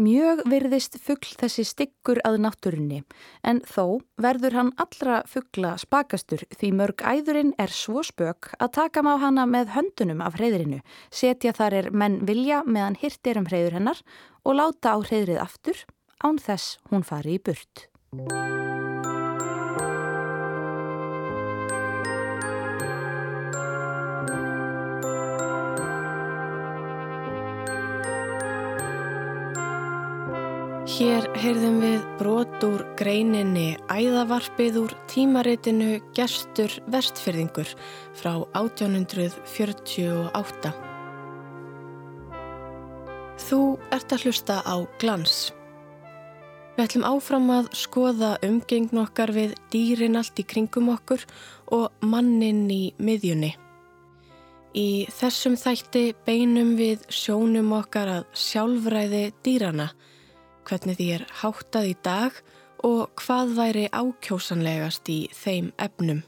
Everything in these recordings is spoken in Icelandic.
Mjög virðist fuggl þessi styggur að náttúrunni en þó verður hann allra fuggla spakastur því mörg æðurinn er svo spök að taka má hana með höndunum af hreyðrinu, setja þar er menn vilja meðan hirt er um hreyður hennar og láta á hreyðrið aftur án þess hún fari í burt. Hér heyrðum við brot úr greininni Æðavarpið úr tímaritinu Gestur Vestfyrðingur frá 1848. Þú ert að hlusta á glans. Við ætlum áfram að skoða umgengn okkar við dýrin allt í kringum okkur og mannin í miðjunni. Í þessum þætti beinum við sjónum okkar að sjálfræði dýrana hvernig því er háttað í dag og hvað væri ákjósanlegast í þeim efnum.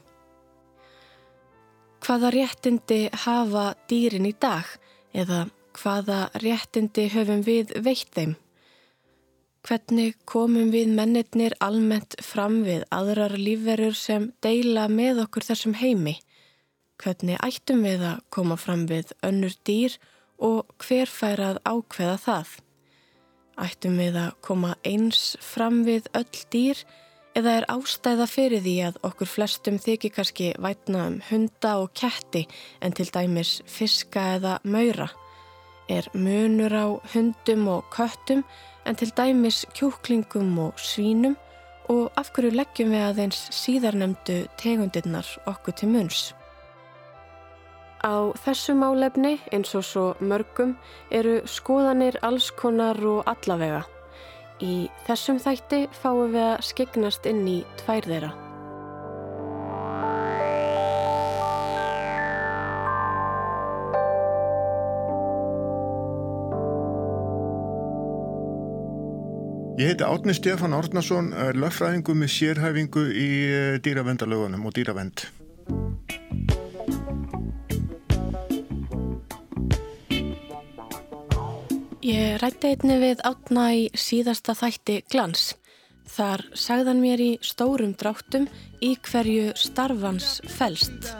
Hvaða réttindi hafa dýrin í dag eða hvaða réttindi höfum við veitt þeim? Hvernig komum við mennitnir almennt fram við aðrar lífverður sem deila með okkur þessum heimi? Hvernig ættum við að koma fram við önnur dýr og hver fær að ákveða það? Ættum við að koma eins fram við öll dýr eða er ástæða fyrir því að okkur flestum þykir kannski vætna um hunda og ketti en til dæmis fiska eða maura? Er munur á hundum og köttum en til dæmis kjúklingum og svínum og af hverju leggjum við aðeins síðarnemdu tegundirnar okkur til munns? Á þessu málefni, eins og svo mörgum, eru skoðanir allskonar og allavega. Í þessum þætti fáum við að skegnast inn í tvær þeirra. Ég heiti Átni Stefán Árnason, löffræðingu með sérhæfingu í eh, dýravendalögunum og dýravend. Ég rætti einni við átna í síðasta þætti glans. Þar sagðan mér í stórum dráttum í hverju starfans fælst.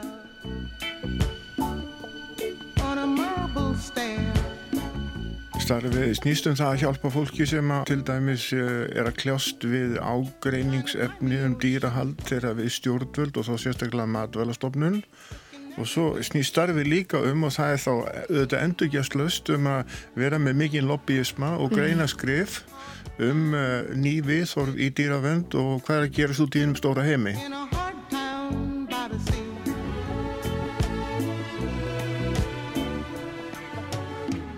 Starfið snýstum það að hjálpa fólki sem að til dæmis eh, er að kljást við ágreiningsefni um dýrahald þegar við stjórnvöld og þá sérstaklega matvælastofnun og svo snýst starfið líka um og það er þá auðvitað endurgjastlöst um að vera með mikinn lobbyisma og mhm. greina skrif um uh, ný viðþorf í dýravend og hvað er að gera svo dýrum stóra heimi.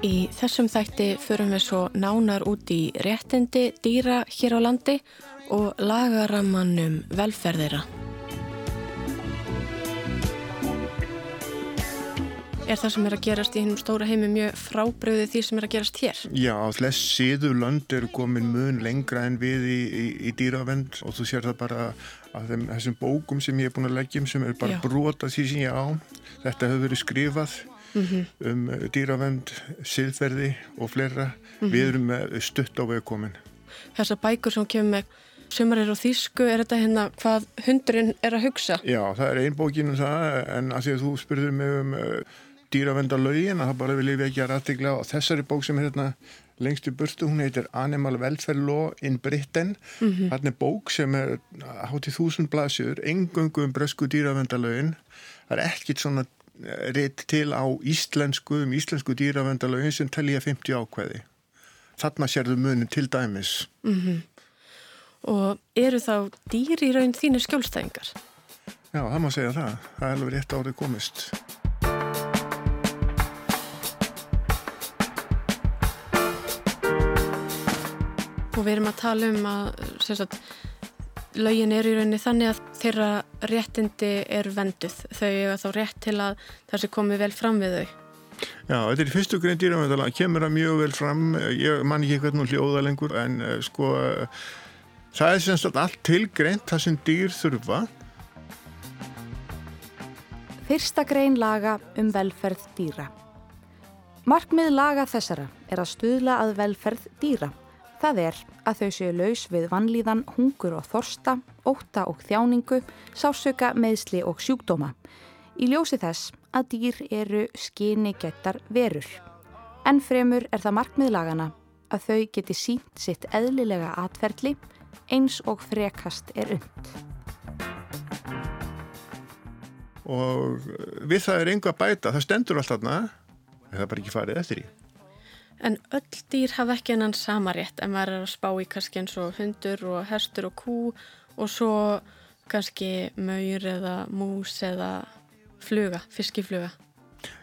Í þessum þætti förum við svo nánar út í réttindi dýra hér á landi og lagaramannum velferðira. Er það sem er að gerast í hennum stóra heimi mjög frábröðið því sem er að gerast hér? Já, flest síðu lönd eru komin mun lengra en við í, í, í dýravend og þú sér það bara að þeim, þessum bókum sem ég er búin að leggjum sem er bara brota því sem ég á. Þetta hefur verið skrifað mm -hmm. um dýravend, siðferði og fleira. Mm -hmm. Við erum stutt á vegkomin. Þessar bækur sem kemur með Sumar er á þýsku, er þetta hérna hvað hundurinn er að hugsa? Já, það er einn bókin um það en að því að þú spurður mig um dýravendalögin að það bara vil ég ekki að rættigla og þessari bók sem er hérna lengst í burtu, hún heitir Animal Welfare Law in Britain mm -hmm. hann er bók sem er hátt í þúsund blasjur, engöngu um brösku dýravendalögin það er ekkit svona eh, reitt til á íslensku um íslensku dýravendalögin sem telja 50 ákveði þarna sérðu munin til dæmis mm -hmm. Og eru þá dýr í raun þínu skjólstæðingar? Já, það má segja það það er alveg rétt árið komist og við erum að tala um að sagt, lögin er í rauninni þannig að þeirra réttindi er venduð þau er þá rétt til að það sé komið vel fram við þau. Já, þetta er fyrstu grein dýravendala kemur það mjög vel fram. Ég man ekki hvernig hún hljóða lengur en uh, sko það er semst allt tilgreint það sem dýr þurfa. Fyrsta grein laga um velferð dýra. Markmið laga þessara er að stuðla að velferð dýra Það er að þau séu laus við vannlíðan, hungur og þorsta, óta og þjáningu, sásöka, meðsli og sjúkdóma. Í ljósi þess að dýr eru skyni getar verur. En fremur er það markmiðlagana að þau geti sínt sitt eðlilega atferðli eins og frekast er und. Og við það er einhvað bæta, það stendur allt þarna, það er bara ekki farið eftir í. En öll dýr hafa ekki enn sama rétt en maður er að spá í kannski eins og hundur og hestur og kú og svo kannski maur eða mús eða fluga, fiskifluga.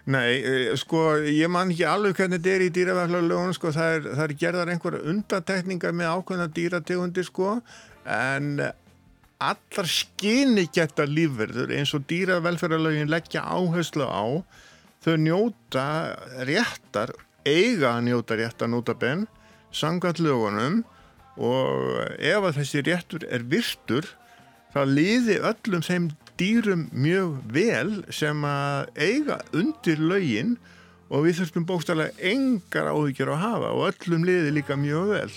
Nei, eh, sko, ég man ekki alveg hvernig þetta er í dýraverðlarlögunum, sko, það er, það er gerðar einhverja undatekningar með ákveðna dýrategundir, sko, en allar skinni geta lífverður eins og dýravelferðarlögin leggja áherslu á, þau njóta réttar eiga að njóta rétt að nota benn sangat lögunum og ef að þessi réttur er virtur þá liði öllum þeim dýrum mjög vel sem að eiga undir lögin og við þurfum bókstallega engar áhyggjur að hafa og öllum liði líka mjög vel.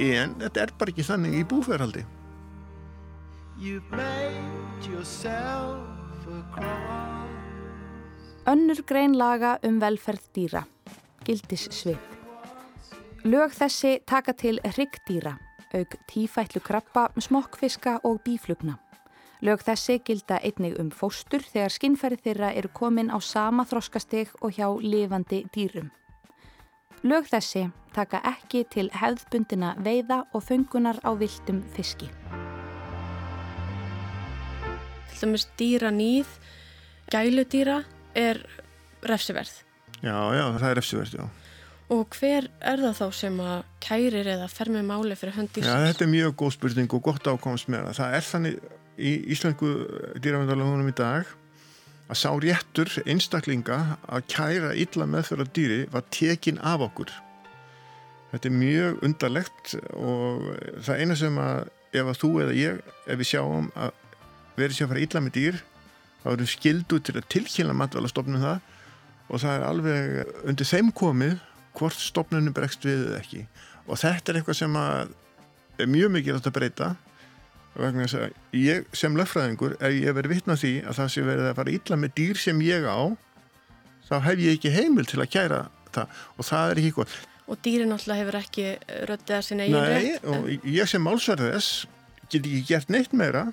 En þetta er bara ekki þannig í búferhaldi Önnur grein laga um velferð dýra gildissvið. Lög þessi taka til hryggdýra, auk tífætlu krabba, smokkfiska og bíflugna. Lög þessi gilda einnig um fóstur þegar skinnferði þeirra eru komin á sama þroskasteg og hjá lifandi dýrum. Lög þessi taka ekki til hefðbundina veiða og föngunar á viltum fiski. Dæmis dýra nýð, gæludýra er refsiverð. Já, já, það er eftirverð, já. Og hver er það þá sem að kærir eða fer með máli fyrir höndið? Já, þetta er mjög góð spurning og gott ákomst með það. Það er þannig í Íslengu dýravendalagunum í dag að sá réttur einstaklinga að kæra illa meðfyrir að dýri var tekin af okkur. Þetta er mjög undarlegt og það eina sem að ef að þú eða ég, ef við sjáum að verið sér að fara illa með dýr, þá erum skildu til að tilkynna matvalastofnum það og það er alveg undir þeim komið hvort stopnunum bregst við eða ekki. Og þetta er eitthvað sem er mjög mikilvægt að breyta. Vegna þess að ég sem löffræðingur ef ég verið vittna því að það sé verið að fara illa með dýr sem ég á þá hef ég ekki heimil til að kæra það. Og það er ekki gott. Og dýrin alltaf hefur ekki röttið að sinna eigin rétt og en... ég sem málsverðis get ekki gert neitt meira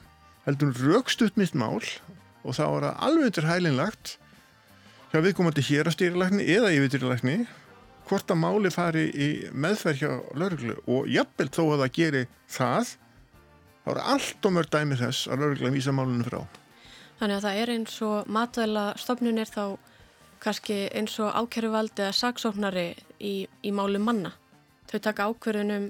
heldur raukst upp mitt mál og þá er það alveg undir hælinlagt hjá viðkomandi hérastýrilegni eða yfirdýrilegni hvort að máli fari í meðferð hjá lauruglu og jafnvel þó að það geri það þá er allt og mörg dæmi þess að laurugla vísa málunum frá. Þannig að það er eins og matvæla stofnun er þá kannski eins og ákjöruvald eða saksóknari í, í málu manna. Þau taka ákverðunum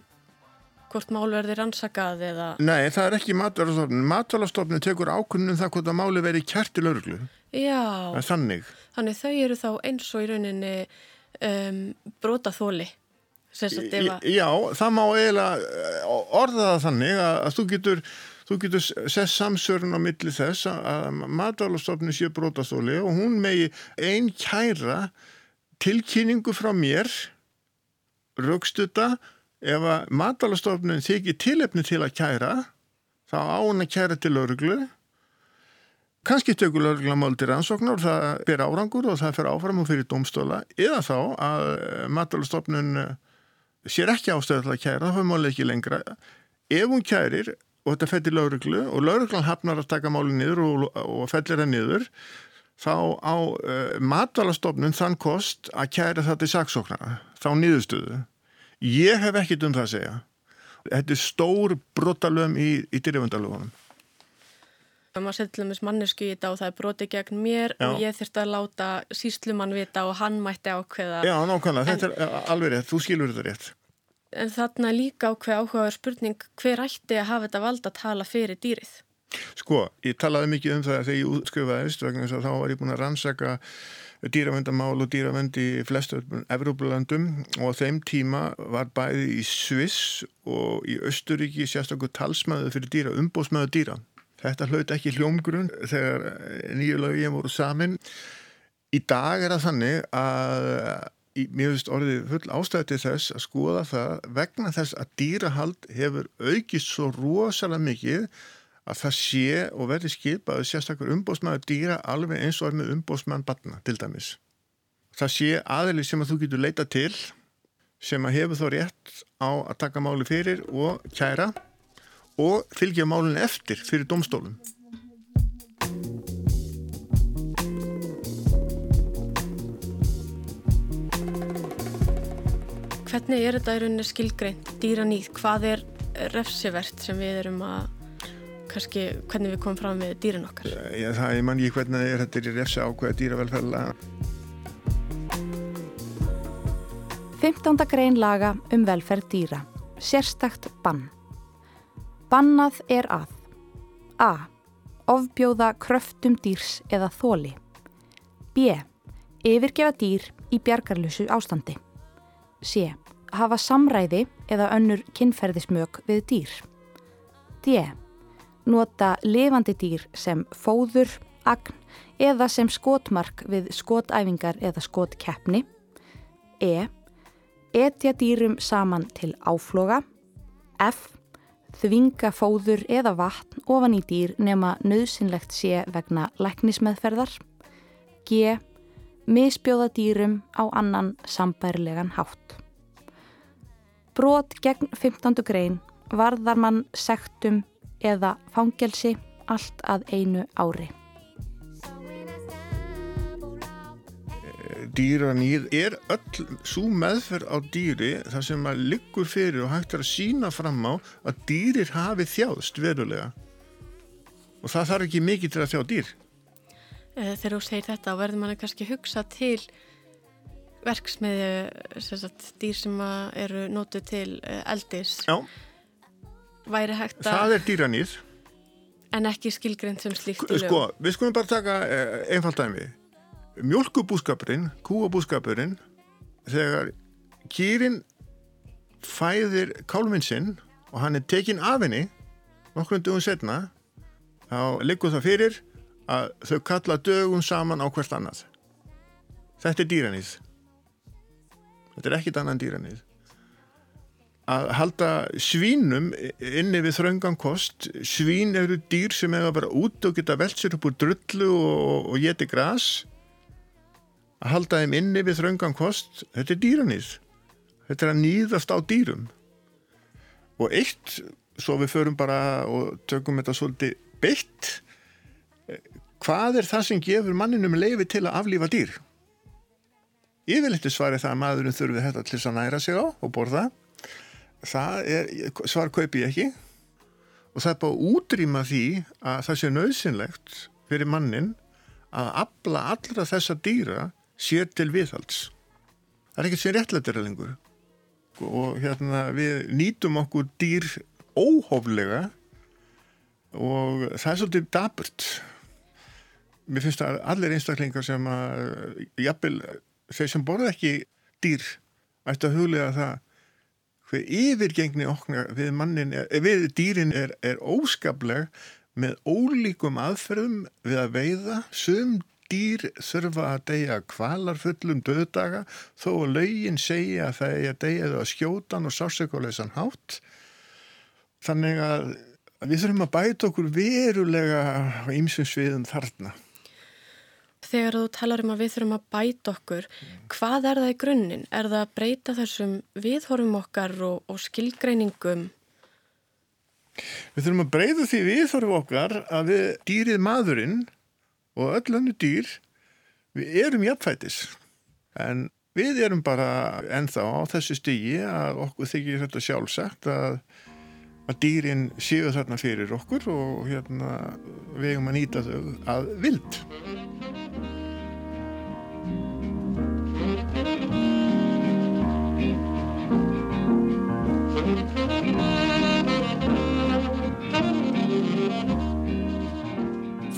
hvort mál verður ansakað eða... Nei, það er ekki matvælastofnun. Matvælastofnun tekur ákvörðunum það hvort að máli verður kjært í lauruglu. Já. Það er þannig. Þannig þau eru þá eins og í rauninni um, brotaþóli. Já, það má eiginlega eh, orða það þannig að, að þú getur, þú getur sett samsörun á milli þess að matalastofnun sé brotaþóli og hún megi einn kæra tilkynningu frá mér raukstuta ef að matalastofnun þykir tilefni til að kæra þá á hún að kæra til örglu Kanski tökur löglamál til rannsóknar það ber árangur og það fer áfram og fyrir domstóla eða þá að matalastofnun eh, sér ekki ástöðu til að kæra, það fyrir málið ekki lengra. Ef hún kærir og þetta fettir lögreglu og lögreglan hafnar að taka máli niður og, og fellir það niður, þá á uh, matalastofnun þann kost að kæra það til saksóknara, þá niðurstöðu. Ég hef ekkit um það að segja. Þetta er stór brotalöfum í, í dyrjavöndalöfunum maður setjum til dæmis mannesku í þetta og það er broti gegn mér Já. og ég þurfti að láta síslumann vita og hann mætti ákveða Já, nákvæmlega, þetta er alveg rétt, þú skilur þetta rétt En þarna líka ákveð áhugaður spurning hver ætti að hafa þetta vald að tala fyrir dýrið? Sko, ég talaði mikið um það þegar ég útskrifaðist vegna þess að þá var ég búin að rannsaka dýravendamál og dýravend í flestu Evrópulandum og þeim tíma var bæði í Sviss og í Östuríki sérstaklega talsmaðu fyrir dýra, umbósmaðu dýra Þetta hlaut ekki hljómgrunn þegar nýju lögin voru samin. Í dag er það þannig að mér finnst orðið full ástæði til þess að skoða það vegna þess að dýrahald hefur aukist svo rosalega mikið að það sé og verði skipað sérstaklega umbósmæður dýra alveg eins og er með umbósmæðan batna til dæmis. Það sé aðli sem að þú getur leita til sem að hefur þó rétt á að taka máli fyrir og kæra og fylgja málun eftir fyrir domstólum. Hvernig er þetta í rauninni skilgreint dýranýð? Hvað er refsivert sem við erum að kannski hvernig við komum fram með dýrin okkar? Já, það er mann ekki hvernig er þetta er í refsi ákveða dýravelferðla. 15. grein laga um velferð dýra. Sérstakt bann. Bannað er að A. Ofbjóða kröftum dýrs eða þóli. B. Yfirgefa dýr í bjargarlusu ástandi. C. Hafa samræði eða önnur kynferðismög við dýr. D nota lifandi dýr sem fóður, agn eða sem skotmark við skotæfingar eða skotkeppni. E. Etja dýrum saman til áfloga. F. Þvinga fóður eða vatn ofan í dýr nema nöðsynlegt sé vegna læknismeðferðar. G. Misbjóða dýrum á annan sambærlegan hátt. Brot gegn 15. grein varðar mann sektum eða fangelsi allt að einu ári. Dýranýð er öll svo meðferð á dýri þar sem að liggur fyrir og hægt er að sína fram á að dýrir hafi þjáðst verulega og það þarf ekki mikið til að þjá dýr. Eh, þegar þú segir þetta verður manni kannski hugsa til verksmiðju sagt, dýr sem eru nótu til eh, eldis. Já væri hægt að... Það er dýranýð. En ekki skilgreynd sem slíkt í lög. Sko, við skulum bara taka eh, einfalt dæmi. Mjölkubúskapurinn, kúabúskapurinn, þegar kýrin fæðir kálminn sinn og hann er tekin af henni nokkrum dögum setna, þá liggur það fyrir að þau kalla dögum saman á hvert annað. Þetta er dýranýð. Þetta er ekkit annan dýranýð að halda svínum inni við þraungankost svín eru dýr sem hefur bara út og geta velt sér upp úr drullu og, og geti græs að halda þeim inni við þraungankost þetta er dýranýð þetta er að nýðast á dýrum. Og eitt svo við förum bara og tökum þetta svolítið beitt hvað er það sem gefur manninum leifi til að aflífa dýr? Yfirleitt svarir það að maðurinn þurfi þetta til að næra sig á og borða. Er, svar kaupi ég ekki. Og það er bara að útrýma því að það sé nöðsynlegt fyrir mannin að abla allra þessa dýra sér til viðhalds. Það er ekkert sem réttlættir lengur. Og hérna við nýtum okkur dýr óhóflega og það er svolítið daburt mér finnst að allir einstaklingar sem að jafnvel þeir sem borða ekki dýr ætti að huglega það hver yfirgengni okkar við mannin, er, við dýrin er, er óskapleg með ólíkum aðferðum við að veiða sum dýr þurfa að deyja kvalarfullum döðdaga þó að laugin segja að það er að deyja þau að skjótan og sásökulegsan hátt þannig að við þurfum að bæta okkur verulega á ýmsum sviðum þarna Þegar þú talar um að við þurfum að bæta okkur, hvað er það í grunninn? Er það að breyta þessum viðhorfum okkar og, og skilgreiningum? Við þurfum að breyta því viðhorfum okkar að við dýrið maðurinn og öll önnu dýr, við erum jafnfætis. En við erum bara ennþá á þessu stígi að okkur þykir þetta sjálfsagt að að dýrin séu þarna fyrir okkur og hérna við eigum að nýta þau að vild.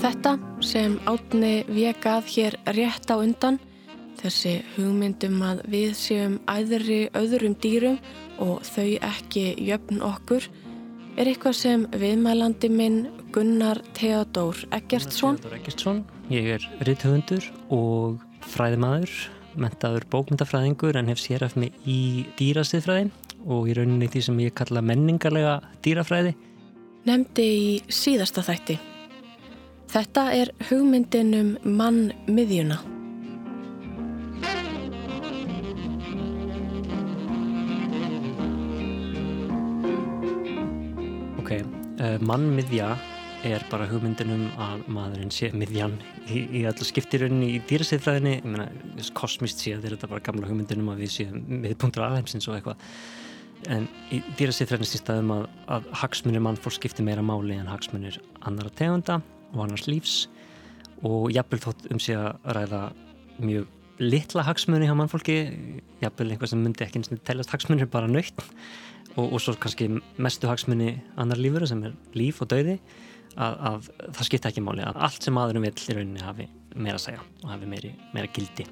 Þetta sem átni vekað hér rétt á undan, þessi hugmyndum að við séum æðri öðrum dýrum og þau ekki jöfn okkur, er eitthvað sem viðmælandi minn Gunnar Theodór Eggertsson. Theodór Eggertsson, ég er rithöfundur og fræðimaður mentaður bókmyndafræðingur en hef séraf mig í dýrasiðfræðin og í rauninni því sem ég kalla menningarlega dýrafræði. Nemdi í síðasta þætti. Þetta er hugmyndin um mann miðjuna. Ok, uh, mannmiðja er bara hugmyndin um að maðurinn sé miðjan í, í allir skiptirunni í dýrasiðfræðinni. Ég meina, kosmist séð er þetta bara gamla hugmyndin um að við séum miðpunktur alheimsins og eitthvað. En í dýrasiðfræðinni stýstaðum að, að hagsmunir mannfólk skiptir meira máli en hagsmunir annara tegunda. og annars lífs og jafnvel þótt um sig að ræða mjög litla hagsmunni hjá mannfólki jafnvel einhvað sem myndi ekki teljast hagsmunir bara nöytt og, og svo kannski mestu hagsmunni annar lífur sem er líf og dauði að, að það skipta ekki máli að allt sem maðurum vill í rauninni hafi meira að segja og hafi meiri, meira gildi.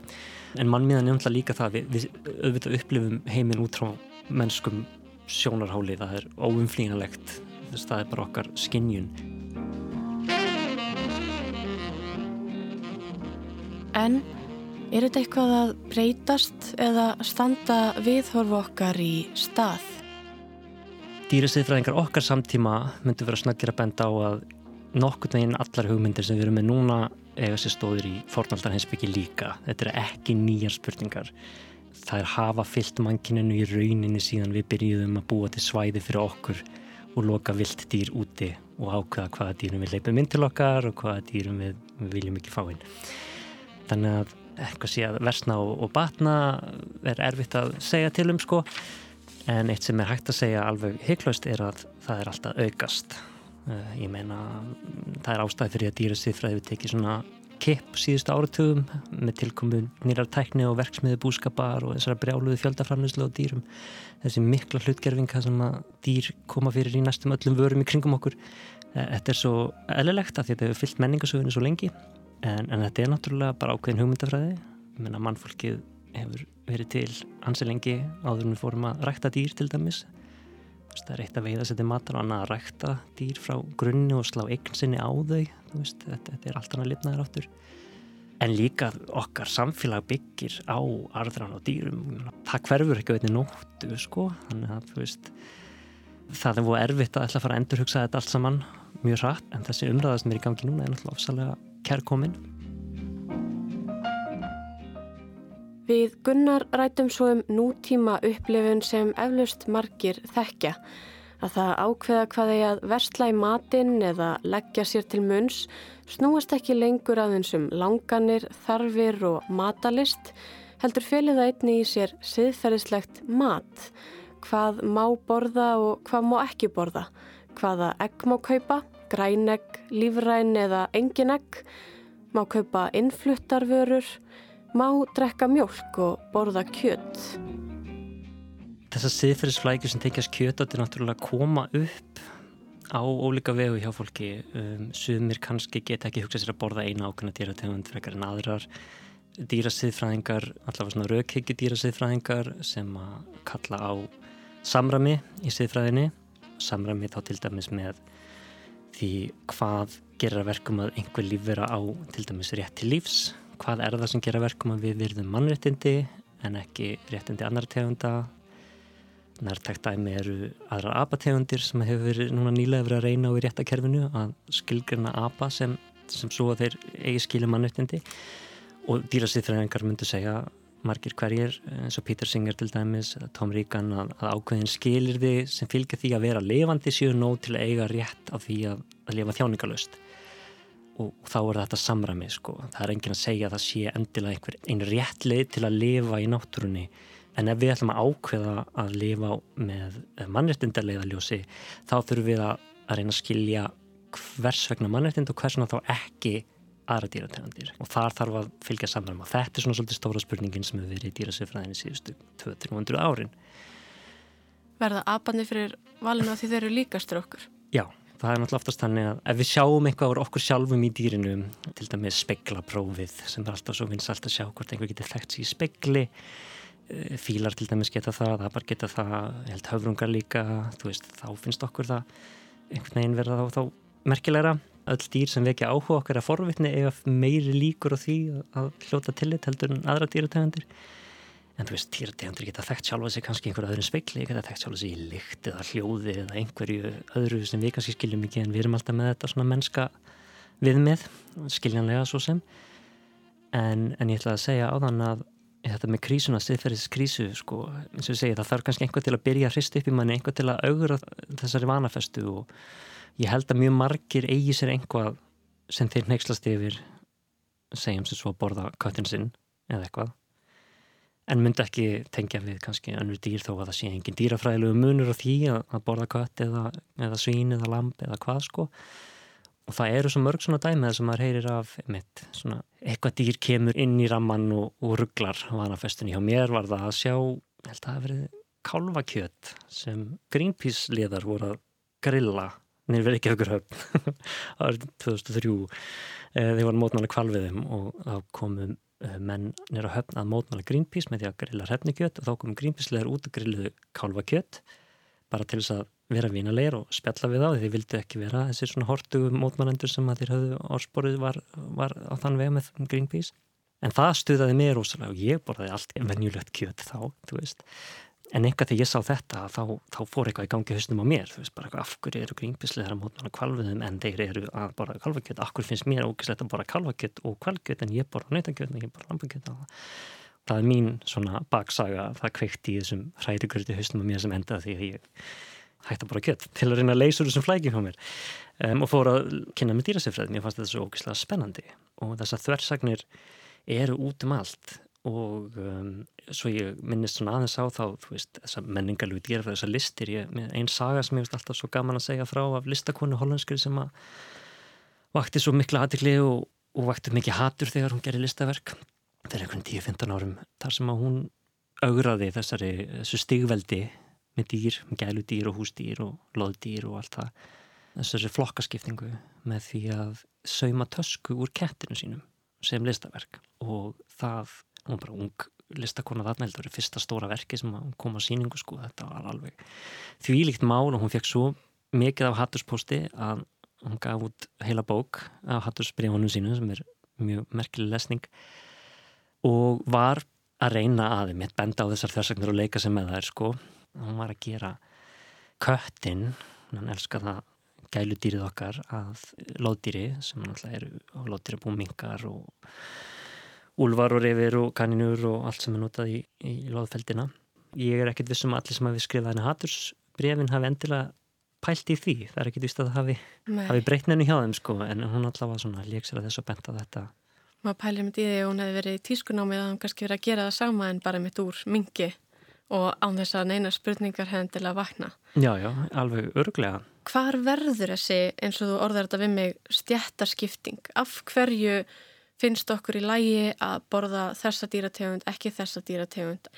En mannmiðan er umhlað líka það við, við auðvitað upplifum heiminn út frá mennskum sjónarháli það er að það er bara okkar skinnjun En er þetta eitthvað að breytast eða standa viðhorfu okkar í stað? dýrasiðfræðingar okkar samtíma myndu vera snakir að benda á að nokkur veginn allar hugmyndir sem við erum með núna eiga sér stóður í fornaldar hinsbyggi líka. Þetta er ekki nýjar spurningar. Það er hafa fyllt mannkininu í rauninni síðan við byrjuðum að búa til svæði fyrir okkur og loka vilt dýr úti og ákveða hvaða dýrum við leipum inn til okkar og hvaða dýrum við, við viljum ekki fá inn. Þannig að eitthvað sé að versna og, og batna er erfitt að segja til um sko. En eitt sem er hægt að segja alveg heiklaust er að það er alltaf aukast. Uh, ég meina það er ástæði fyrir að dýrasýðfræði við tekið svona kipp síðustu áratugum með tilkomu nýrar tækni og verksmiði búskapar og þessara brjáluði fjöldaframlýslu og dýrum. Þessi mikla hlutgerfinga sem að dýr koma fyrir í næstum öllum vörum í kringum okkur eh, þetta er svo eðlilegt að þetta hefur fyllt menningasögunni svo lengi en, en þetta er náttúrulega bara ákveðin hugmyndafræði. Ég meina mannfólkið hefur verið til hansi lengi áður við fórum að rækta dýr til dæmis. Það er eitt að veiða sér til matar og annað að rækta dýr frá grunni og slá eign sinni á þau. Veist, þetta, þetta er allt annað lifnaður áttur. En líka okkar samfélag byggir á arðran og dýrum. Það hverfur ekki veitir nóttu sko. þannig að veist, það er búið erfitt að ætla að fara að endurhugsa þetta allt saman. Mjög rætt en þessi umræða sem er í gangi núna er náttúrulega ofsalega kærkominn Við Gunnar rætum svo um nútíma upplifun sem eflaust margir þekkja. Að það ákveða hvað þeir að versla í matinn eða leggja sér til munns snúast ekki lengur aðeins um langanir, þarfir og matalist, heldur félið það einni í sér siðferðislegt mat. Hvað má borða og hvað má ekki borða. Hvaða egg má kaupa, grænegg, lífræn eða engin egg. Má kaupa innfluttarvörur má drekka mjölk og borða kjött. Þessar siðferðisflækjur sem tekjast kjött átti náttúrulega að koma upp á ólíka vegu hjá fólki. Um, sumir kannski geta ekki hugsað sér að borða eina ákveðna dýrategund frekar en aðrar. Dýrasiðfræðingar, allavega svona raukhyggju dýrasiðfræðingar sem að kalla á samrami í siðfræðinni. Samrami þá til dæmis með því hvað gerir að verkum að einhver líf vera á til dæmis rétt til lífs? Hvað er það sem gera verkum að við virðum mannréttindi en ekki réttindi annar tegunda? Nærtækt dæmi eru aðra apategundir sem hefur verið núna nýlega verið að reyna á í réttakerfinu að skilgrina apa sem, sem svo að þeir eigi skilja mannréttindi. Og dýrasiðfræðingar myndu segja margir hverjir eins og Peter Singer til dæmis Tom Regan að, að ákveðin skilir því sem fylgja því að vera levandi séu nóg til að eiga rétt af því að, að lifa þjáningalöst og þá er þetta samræmi sko. það er engin að segja að það sé endilega einhver einn rétt leið til að lifa í náttúrunni en ef við ætlum að ákveða að lifa með mannreitindarleiðaljósi þá þurfum við að, að reyna að skilja hvers vegna mannreitind og hvers vegna þá ekki aðra dýrategandir og þar þarf að fylgja samræmi og þetta er svona svolítið stóra spurningin sem hefur verið í dýrasifræðinni síðustu 200-300 árin. Verða apanir fyrir valinu að því þeir eru líkastur okkur? Já það er náttúrulega oftast þannig að ef við sjáum eitthvað úr okkur sjálfum í dýrinu til dæmis speiklaprófið sem er alltaf svo vinsalt að sjá hvort einhver getur þekkt sér í speikli eh, fílar til dæmis geta það, það bara geta það held höfrungar líka, þú veist, þá finnst okkur það einhvern veginn verða þá, þá merkilegra öll dýr sem vekja áhuga okkar að forvitni eða meiri líkur á því að hljóta tillit heldur en aðra dýrategundir. En þú veist, dýrategundir geta þekkt sjálfa sig kannski einhverju öðrum speikli, geta þekkt sjálfa sig í lykt eða hljóði eða einhverju öðru sem við kannski skiljum ekki en við erum alltaf með þetta svona mennska viðmið, skiljanlega svo sem. En, en ég ætla að segja á þann að þetta með krísuna, stiðferðis krísu sko, eins og ég segi, það þarf kannski einhver til að byrja að hrista upp í manni, einhver til að augra þessari vanafestu og ég held að mjög margir eigi sér einhvað sem þeir neykslast yfir segjum sem svo að borða köttin sinn eða eitthvað. En myndi ekki tengja við kannski önnur dýr þó að það sé engin dýrafræðilegu munur á því að, að borða kött eða, eða svín eða lamp eða hvað sko. Og það eru svo mörg svona dæmið sem maður heyrir af einmitt, svona, eitthvað dýr kemur inn í ramman og, og rugglar vanafestunni hjá mér var það að sjá held að það að verið kálvakjöt sem Greenpeace liðar voru að grilla nefnir ekki aukur höfn. Árið 2003 þeir voru mótmáli kvalviðum og þá komum eh, menn nýra höfn að mótmáli Greenpeace með því að grilla hrefnikjöt og þá komum Greenpeace liðar út að grilluðu kálvakjöt bara til þess að vera vínalegir og spjalla við á því þið vildi ekki vera þessir svona hortu mótmannendur sem að þér höfðu orðsporið var, var á þann vega með Greenpeace. En það stuðaði mér rosalega og ég borðaði allt venjulegt kjöt þá, þú veist en einhvað þegar ég sá þetta þá, þá fór eitthvað í gangi höstum á mér þú veist bara eitthvað af hverju eru Greenpeace leðar að mótmanna kvalviðum en þeir eru að borða kvalvakjöt af hverju finnst mér ógislegt að borða kvalvakjöt og kvalkjöt en ég borða nöytakjöt en ég borða lampakjöt það? Er mín svona baksaga það kveikt í þessum hrærikurti höstum á mér sem enda því að ég hægt að bara kjött til að reyna að leysa úr þessum flækjum hjá mér. Um, og fór að kynna með dýrasefræðin ég fannst þetta svo ógislega spennandi. Og þessar þversagnir eru út um allt og um, svo ég minnist svona aðeins á þá veist, þessar menningarlegu dýrafræði, þessar listir. Ég, einn saga sem ég veist alltaf svo gaman að segja frá af listakonu hollandskri sem að vakti svo mikla aðtikli og, og vakti mikið hatur þegar hún gerir listaverk. Fyrir einhvern 10-15 árum þar sem að hún augraði þessari þessu stigveldi með dýr, með gæludýr og húsdýr og loðdýr og allt það. Þessari flokkaskiptingu með því að sauma tösku úr kettinu sínum sem listaverk. Og það, hún var bara ung listakona þarna, þetta var fyrsta stóra verki sem kom á síningu sko, þetta var alveg þvílíkt mál og hún fekk svo mikið af hattuspósti að hún gaf út heila bók af hattursbríðunum sínu sem er mjög merkileg lesning og var að reyna aðeim, ég benda á þessar þörsagnir og leika sem með það er sko. Hann var að gera köttin, hann elskar það gæludýrið okkar að lóðdýri sem náttúrulega eru lóðdýri búmingar og úlvar og reyfir og kaninur og allt sem er notað í, í lóðfeldina ég er ekkert vissum að allir sem hafi skrifað henni hatursbrefin hafi endilega pælt í því, það er ekkert vist að það hafi, hafi breytn henni hjá þeim sko en hún alltaf var svona léksir að þessu benta þetta maður pælir mitt í því að hún hefði verið í tískunámið að hún kannski verið að gera það sama en bara mitt úr mingi og án þess að neina spurningar hefðin til að vakna. Já, já, alveg örglega. Hvar verður þessi, eins og þú orðar þetta við mig, stjættarskipting? Af hverju finnst okkur í lægi að borða þessa dýrategund, ekki þessa dýrategund?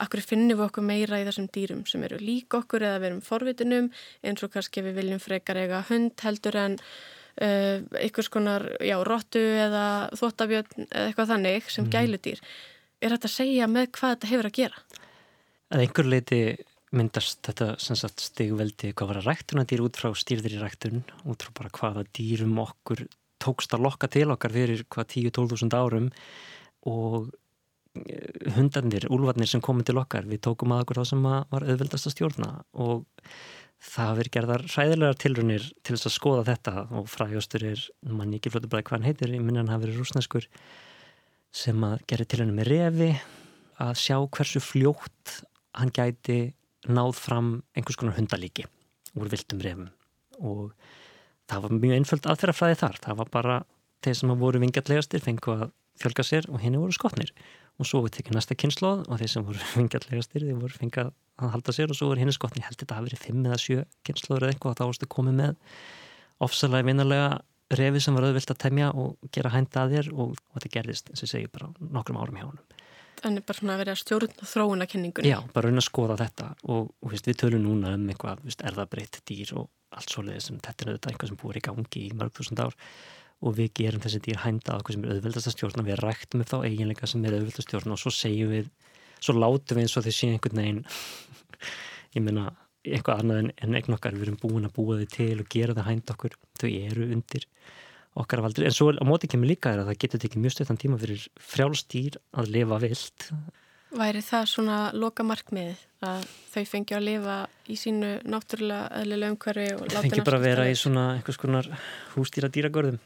Akkur finnum við okkur meira í þessum dýrum sem eru lík okkur eða við erum forvitinum eins og kannski við viljum frekar eiga hund heldur en uh, einhvers konar, já, rottu eða þvottabjörn eða eitthvað þannig sem mm. gæludýr. Er þetta að segja með hvað þetta hefur að gera? að einhver leiti myndast þetta sagt, stigveldi hvað var að ræktuna dýr út frá stýrðir í ræktun út frá bara hvaða dýrum okkur tókst að lokka til okkar fyrir hvað 10-12.000 árum og eh, hundarnir, úlvarnir sem komið til okkar við tókum að okkur þá sem var auðveldast að stjórna og það verið gerðar ræðilegar tilrunir til þess að skoða þetta og frægastur er mann ekki fljótu bara hvað hann heitir, ég minna hann hafi verið rúsneskur sem að gera tilrunir með revi að sjá hversu fljótt hann gæti náð fram einhvers konar hundalíki úr viltum refum og það var mjög einföld aðferðafræði þar. Það var bara þeir sem voru vingjallegastir fengu að fjölga sér og henni voru skotnir. Og svo við tekið næsta kynnslóð og þeir sem voru vingjallegastir þeir voru fengið að halda sér og svo voru henni skotnir. Ég held þetta að verið 5 eða 7 kynnslóður eða eitthvað og þá varstu komið með ofsalega vinarlega refi sem var auðvilt að temja og gera hænda að þér og, og þetta gerðist eins og segi bara nokkrum árum hjá hann Þannig bara svona að vera stjórn þróuna kenningunni. Já, bara raun að skoða þetta og, og veist, við tölum núna um eitthvað veist, erðabreytt dýr og allt svoleiði sem þetta er auðvitað eitthvað sem búið í gangi í mörg þúsund ár og við gerum þessi dýr hænda á eitthvað sem er auðvöldast að stjórna við ræktum upp þá eiginleika sem er auðvöldast að stjórna og svo segjum við, svo látum við eins og þau séu einhvern veginn ég meina, eitthvað annað en, en eign okkar, við erum búin að búa þau til og gera það hænt okkur, þau eru undir okkar valdur, en svo á móti kemur líka er að það getur tekið mjög stöðan tíma fyrir frjálstýr að lifa vilt. Væri það svona loka markmið að þau fengi að lifa í sínu náttúrulega eðlilega umhverfi og láta fengi bara að vera í svona einhvers konar hústýra dýragörðum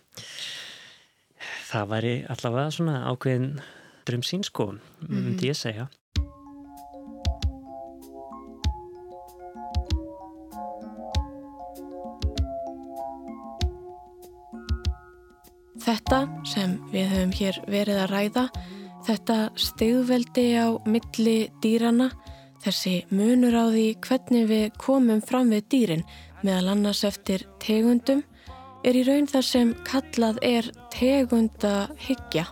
það væri allavega svona ákveðin dröm sín sko, myndi mm -hmm. ég segja Þetta sem við höfum hér verið að ræða Þetta stegveldi á milli dýrana, þessi munur á því hvernig við komum fram við dýrin meðal annars eftir tegundum, er í raun þar sem kallað er tegundahyggja.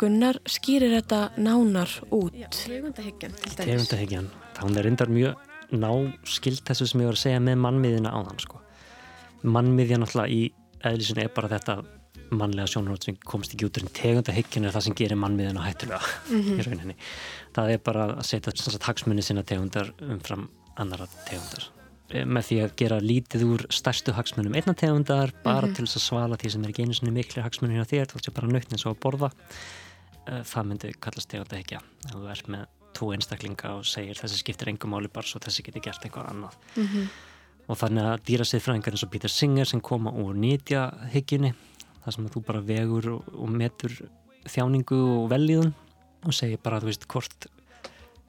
Gunnar skýrir þetta nánar út. Já, tegundahyggjan. Tegundahyggjan, það er reyndar mjög náskilt þessu sem ég var að segja með mannmiðina á þann sko. Mannmiðjan alltaf í eðlisinu er bara þetta mannlega sjónarhótt sem komst ekki út en tegundahyggin er það sem gerir mannmiðin og hættulega mm -hmm. í rauninni. Það er bara að setja hagsmunni sinna tegundar umfram annara tegundar eh, með því að gera lítið úr stærstu hagsmunum einna tegundar bara mm -hmm. til þess að svala því sem er ekki einu svona miklu hagsmunni á þér, þú veist bara nöytni svo að borða eh, það myndi kallast tegundahyggja ef þú ert með tvo einstaklinga og segir þessi skiptir engum máli bara svo þessi getur gert eitthvað annað mm -hmm. og þannig að dýrasiðfræðingar eins og Peter Singer sem koma úr nýtjahyggjunni þar sem þú bara vegur og, og metur þjáningu og velíðun og segir bara, þú veist, hvort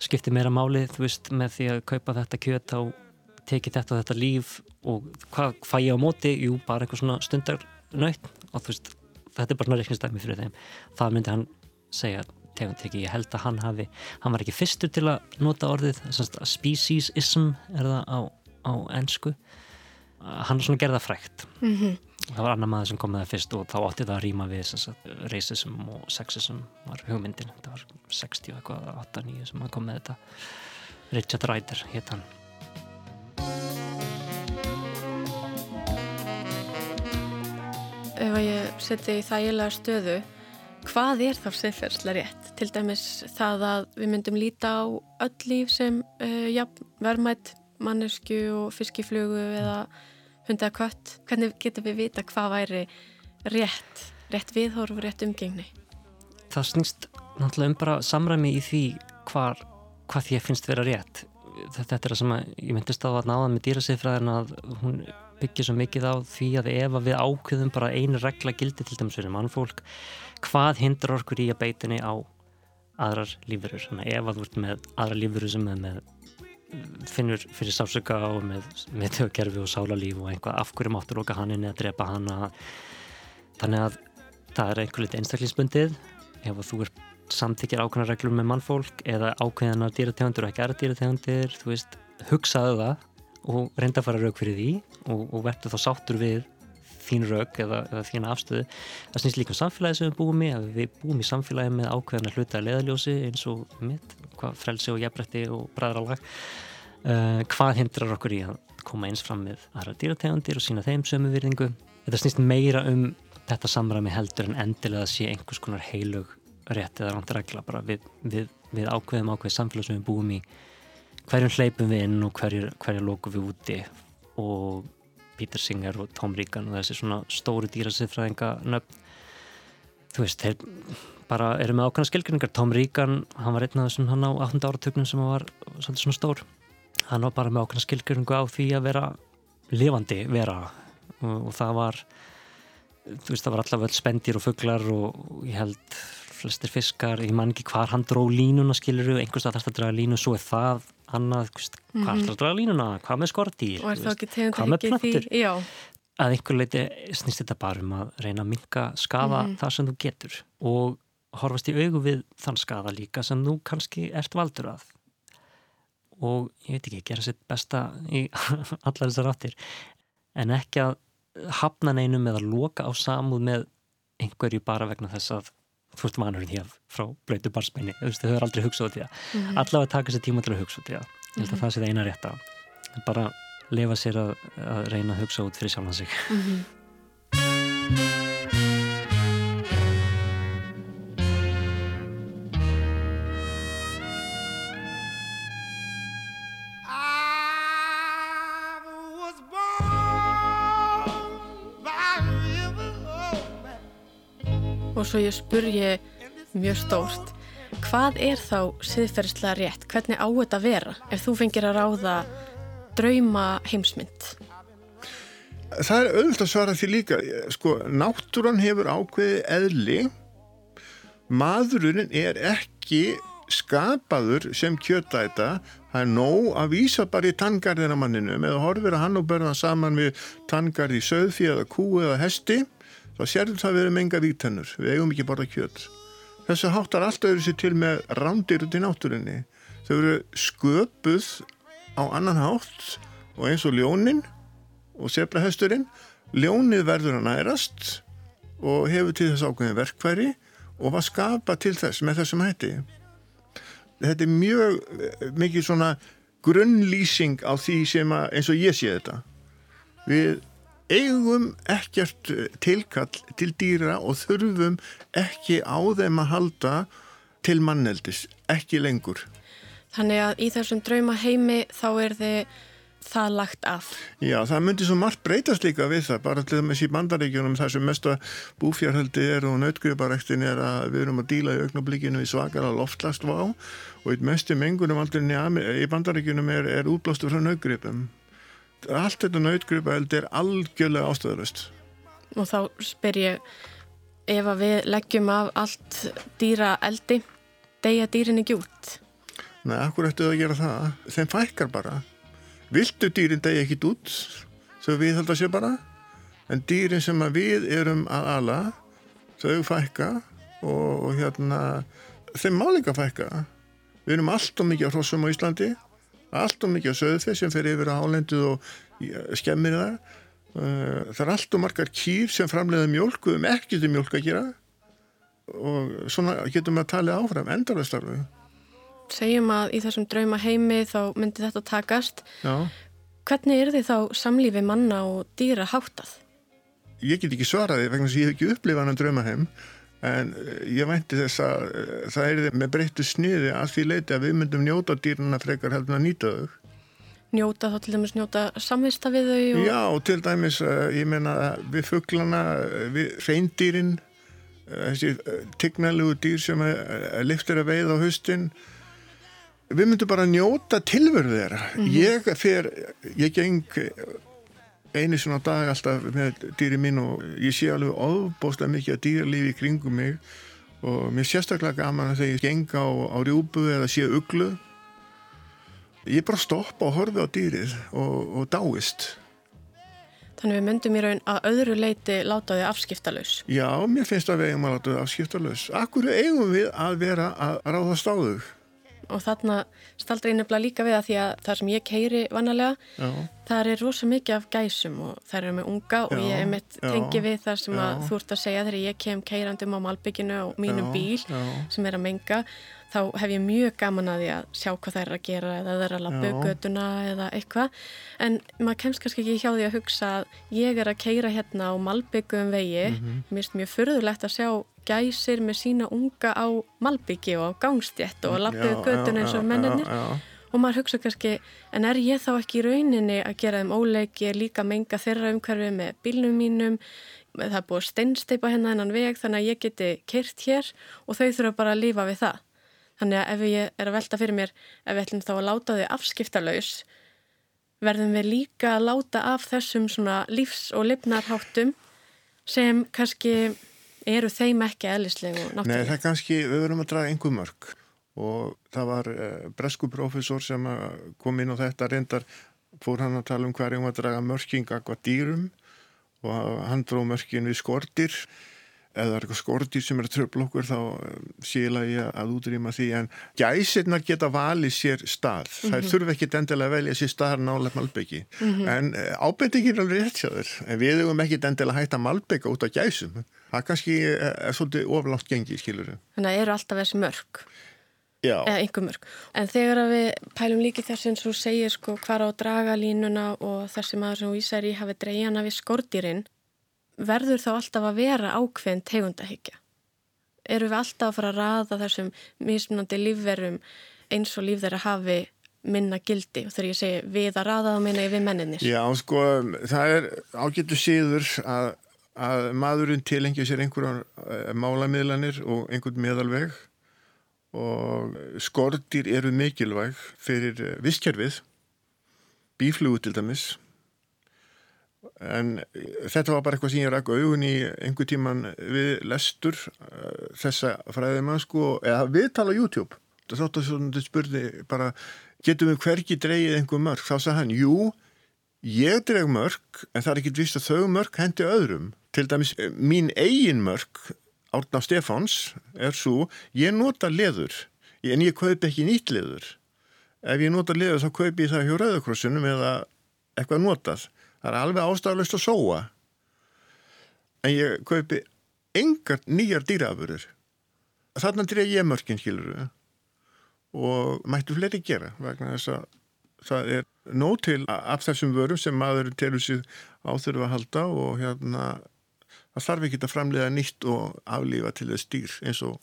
skiptir meira máli, þú veist, með því að kaupa þetta kjöt á tekið þetta og þetta líf og hvað fæ ég á móti? Jú, bara eitthvað svona stundarnöytt og þú veist, þetta er bara svona reiknistæmi fyrir þeim. Það myndi hann segja, tegund ekki, ég held að hann hafi, hann var ekki fyrstur til að nota orðið, speciesism er það á, á ennsku, hann er svona gerða frækt. Mm það var annar maður sem kom með það fyrst og þá átti það að rýma við racism og sexism var hugmyndin. Þetta var 60 eitthvað 8-9 sem kom með þetta. Richard Ryder hétt hann. Ef að ég seti í þægilega stöðu hvað er þá siðferðslega rétt? Til dæmis það að við myndum líta á öll líf sem uh, ja, verðmætt mannesku og fiskiflugu eða hundið að kött, hvernig getum við vita hvað væri rétt, rétt viðhorf rétt umgengni? Það snýst náttúrulega um bara samræmi í því hvar, hvað því að finnst vera rétt. Þetta er það sem að, ég myndist að náða með dýrasifræðin að hún byggir svo mikið á því að ef að við ákveðum bara einu regla gildi til dæmis fyrir mannfólk, hvað hindrar okkur í að beitinni á aðrar lífurur. Þannig ef að þú ert með aðrar lífurur sem er með finnur fyrir sásöka og með meðtöðgerfi og sálarlíf og einhvað af hverju máttur okkar hann inn eða drepa hann þannig að það er einhver lit einstaklingsbundið. Ef þú er samtíkir ákveðna reglum með mannfólk eða ákveðanar dýrategundur og ekki aðra dýrategundir þú veist, hugsaðu það og reynda að fara raug fyrir því og, og verður þá sáttur við þín raug eða, eða þín afstöðu. Það snýst líka um samfélagi sem við búum í að við búum í samfélagi með ákveðna hluta leðaljósi eins og mitt, hvað frelsi og jafnrætti og bræðralag uh, hvað hindrar okkur í að koma eins fram með aðra dýrategundir og sína þeim sömu virðingu. Þetta snýst meira um þetta samræmi heldur en endilega að sé einhvers konar heilug rétt eða ránt regla. Bara við, við, við ákveðum ákveð samfélag sem við búum í. Hverjum hleypum við inn og hverju lókum við úti og Peter Singer og Tom Regan og þessi svona stóru dýrasiðfræðinga nöfn þú veist, þeir bara eru með ákvæmna skilgrinningar Tom Regan, hann var einn af þessum hann á 18. áratögnum sem var svolítið svona stór. Hann var bara með ákvæmna skilgrinningu á því að vera lifandi vera. Og, og það var þú veist, það var allavega spendir og fugglar og ég held flestir fiskar, ég man ekki hvar hann dró línuna skiluru, einhvers að þetta draga línu svo er það annað, hvað mm -hmm. er það að draga línuna? Hvað með skortýr, hvað með plantur að einhver leiti snýst þetta bara um að reyna að minka skafa mm -hmm. það sem þú getur og horfast í augu við þann skafa líka sem þú kannski ert valdur að. Og ég veit ekki, gera sitt besta í allar þessar áttir. En ekki að hafna neinum eða loka á samúð með einhverju bara vegna þess að þú ert manurinn hér frá blöytu barsmenni veist, þau hefur aldrei hugsað út í það. Mm -hmm. allavega taka sér tíma til að hugsa út í það. Ég held að -hmm. það sé það eina rétt að bara lefa sér að, að reyna að hugsa út fyrir sjálfan sig svo ég spurji mjög stórt, hvað er þá siðferðslega rétt? Hvernig á þetta að vera ef þú fengir að ráða drauma heimsmynd? Það er auðvitað að svara því líka. Sko, náttúran hefur ákveði eðli. Maðurinn er ekki skapaður sem kjötæta. Það er nóg að vísa bara í tangarðina manninu. Með að horfir að hann og börna saman við tangarði söðfí eða kú eða hesti, þá sérður það verið menga vítennur. Við eigum ekki bara kjöt. Þessu háttar alltaf eru sér til með rándir út í náttúrinni. Þau eru sköpuð á annan hátt og eins og ljónin og sebrahesturinn ljónið verður að nærast og hefur til þess ákveðin verkværi og var skapað til þess með þessum hætti þetta er mjög eh, mikið svona grunnlýsing á því sem að, eins og ég sé þetta við eigum ekkert tilkall til dýra og þurfum ekki á þeim að halda til manneldis, ekki lengur Þannig að í þessum drauma heimi þá er þið það lagt af. Já, það myndi svo margt breytast líka við það, bara til þess í bandaríkjunum þar sem mesta búfjárhaldi er og nautgriparæktin er að við erum að díla í augnablíkinu í svakara loftlast og eitt mestu mengunum aldrei í bandaríkjunum er, er útblástur frá nautgripum. Allt þetta nautgripaeld er algjörlega ástöðurist. Og þá spyr ég, ef að við leggjum af allt dýra eldi, deyja dýrin ekki út? Nei, akkur ættu það að gera það? Þeim fækkar bara. Viltu dýrin degi ekkit út þau við held að sé bara en dýrin sem við erum að ala þau fækka og, og hérna þeim málinga fækka við erum allt og mikið á hrossum á Íslandi allt og mikið á söðfið sem fer yfir á hálendið og skemmir það eh, það er allt og margar kýr sem framleiða mjölk erum ekki til mjölk að gera og svona getum við að tala áfram endarveðstarfið segjum að í þessum drauma heimi þá myndi þetta takast. Já. Hvernig er þið þá samlífi manna og dýra háttað? Ég get ekki svaraði vegna sem ég hef ekki upplifað hann drauma heim en eh, ég vænti þess að eh, það er með breyttu sniði að því leiti að við myndum njóta dýruna frekar heldur að nýta þau. Njóta þá til dæmis njóta samvista við þau? Og... Já, til dæmis, eh, ég meina við fugglana, við reyndýrin, þessi tignalegu dýr sem liftir að veið á höstin við myndum bara njóta tilverðu þeirra mm -hmm. ég fer, ég geng einu svona dag alltaf með dýri mín og ég sé alveg ofbóstlega mikið að dýralífi í kringum mig og mér er sérstaklega gaman að þegar ég geng á, á rjúbu eða sé uglu. Ég bara stoppa og horfi á dýrið og, og dáist. Þannig við myndum í raun að öðru leiti láta þið afskiptalus Já, mér finnst að við eigum að láta þið afskiptalus Akkur eigum við að vera að ráðast á þau og þarna staldra ég nefnilega líka við að því að það sem ég keiri vannalega Já. það er rosa mikið af gæsum og það eru með unga og ég er mitt tengi við það sem að þú ert að segja þegar ég kem keirandum á malbygginu og mínum bíl sem er að menga þá hef ég mjög gaman að því að sjá hvað það er að gera eða það er að lappa göduna eða eitthvað. En maður kemst kannski ekki hjá því að hugsa að ég er að keira hérna á malbyggum vegi. Mm -hmm. mér finnst mjög förðulegt að sjá gæsir með sína unga á malbyggi og á gangstjett og að lappiðu göduna eins og menninir og maður hugsa kannski en er ég þá ekki í rauninni að gera þeim óleik? Ég er líka menga þeirra umhverfi með bílnum mínum. Það er búið steinsteipa hennan veg þannig að ég geti kert hér og þau þurfa bara að lífa við það Þannig að ef ég er að velta fyrir mér, ef við ætlum þá að láta þau afskiptalauðs, verðum við líka að láta af þessum svona lífs- og lifnarháttum sem kannski eru þeim ekki eðlislegu náttúrulega. Nei, það er kannski, við verðum að draga einhver mörg og það var eh, bresku profesor sem kom inn á þetta reyndar, fór hann að tala um hverjum að draga mörkinga hvað dýrum. Og hann dróð mörkin við skortir ef það er eitthvað skortýr sem er að tröfla okkur þá um, síla ég að útrýma því en gæsirnar geta valið sér stað mm -hmm. þær mhm. þurfa ekki endilega að velja sér stað nálega malbyggi mm -hmm. en eh, ábyrtingin er alveg rétt sjáður en við hefum ekki endilega að hætta malbygga út af gæsum það kannski er, er svolítið oflátt gengi skilur Þannig að eru alltaf þessi mörg en þegar við pælum líki þess eins og segir sko hvar á dragalínuna og þessi maður sem vísar í hafi dreyjana við skortýrin verður þá alltaf að vera ákveðin tegundahyggja? Eru við alltaf að fara að raða þessum mismunandi lífverum eins og líf þeirra hafi minna gildi og þegar ég segi við að raða þá minna ég við menninir? Já, sko, það er ágættu síður að að maðurinn tilengja sér einhverjar uh, málamiðlanir og einhvern meðalveg og skortir eru mikilvæg fyrir uh, visskerfið, bíflugu til dæmis en þetta var bara eitthvað sem ég ræk augun í einhver tíman við lestur uh, þessa fræðimann sko, eða viðtala á YouTube. Þáttu svona spurði bara getum við hverki dreyið einhver mörg þá sagði hann, jú ég dreg mörg en það er ekkit vist að þau mörg hendi öðrum. Til dæmis mín eigin mörg Árná Stefáns er svo ég nota leður en ég kaupi ekki nýtt leður. Ef ég nota leður þá kaupi ég það hjá Rauðakrossunum eða eitthvað notað það er alveg ástæðalust að sóa. En ég kaupi engar nýjar dýrafurur þarna dreg ég mörgin skiluru og mættu fleiri gera vegna þess að það er nóg til af þessum vörum sem maður telur sér áþurfu að halda og hérna það þarf ekki að framlega nýtt og aflífa til þess dýr eins og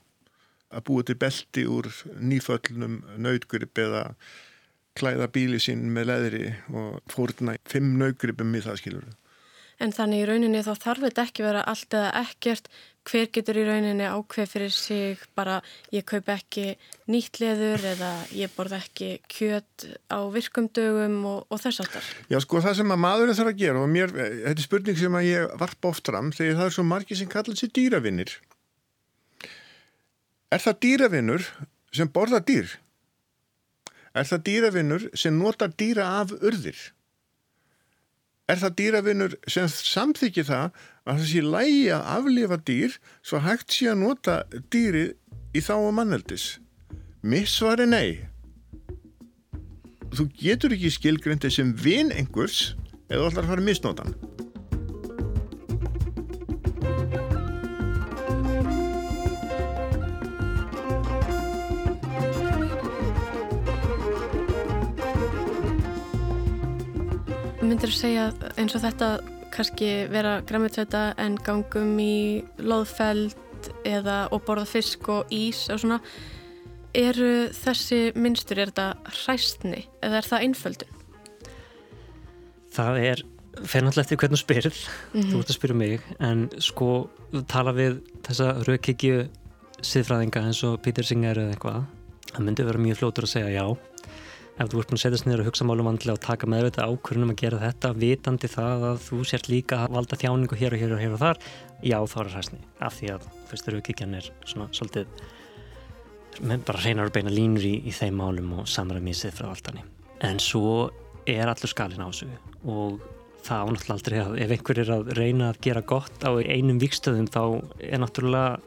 að búa til belti úr nýföllnum nautgrip eða klæða bíli sín með leðri og fórna fimm nautgripum í það skilur. En þannig í rauninni þá þarf þetta ekki vera allt eða ekkert hver getur í rauninni ákveð fyrir sig bara ég kaup ekki nýtt leður eða ég borð ekki kjöt á virkumdögum og, og þess aftar. Já sko það sem að maðurinn þarf að gera og mér, þetta er spurning sem að ég varpa oft fram þegar það er svo margi sem kallar sér dýravinnir. Er það dýravinnur sem borða dýr? Er það dýravinnur sem notar dýra af urðir? Er það dýravinnur sem samþykir það að sé lægi að aflifa dýr svo hægt sé að nota dýri í þá að manneldis? Missvari nei. Þú getur ekki skilgrindi sem vin einhvers eða allar fara misnótan. Myndir þú segja eins og þetta kannski vera græmitveta en gangum í loðfeld eða og borða fisk og ís og svona eru þessi minnstur, er þetta hræstni eða er það einföldun? Það er fennallega eftir hvernig þú spyrir mm -hmm. þú ert að spyrja mig en sko tala við þessa raukikju siðfræðinga eins og Pítur Singer eða eitthvað það myndi vera mjög flótur að segja já ef þú ert búin að setjast niður og hugsa málum vandlega og taka með þetta ákvörnum að gera þetta vitandi það að þú sért líka að valda þjáningu hér og hér og hér og þar já þá er það hræstni af því að fyrstur aukikjan er svona svolítið bara reynar að beina línur í, í þeim málum og samræmísið frá alltaf en svo er allur skalin á þessu og það ánáttúrulega aldrei að ef einhver er að reyna að gera gott á einum vikstöðum þá er náttúrulega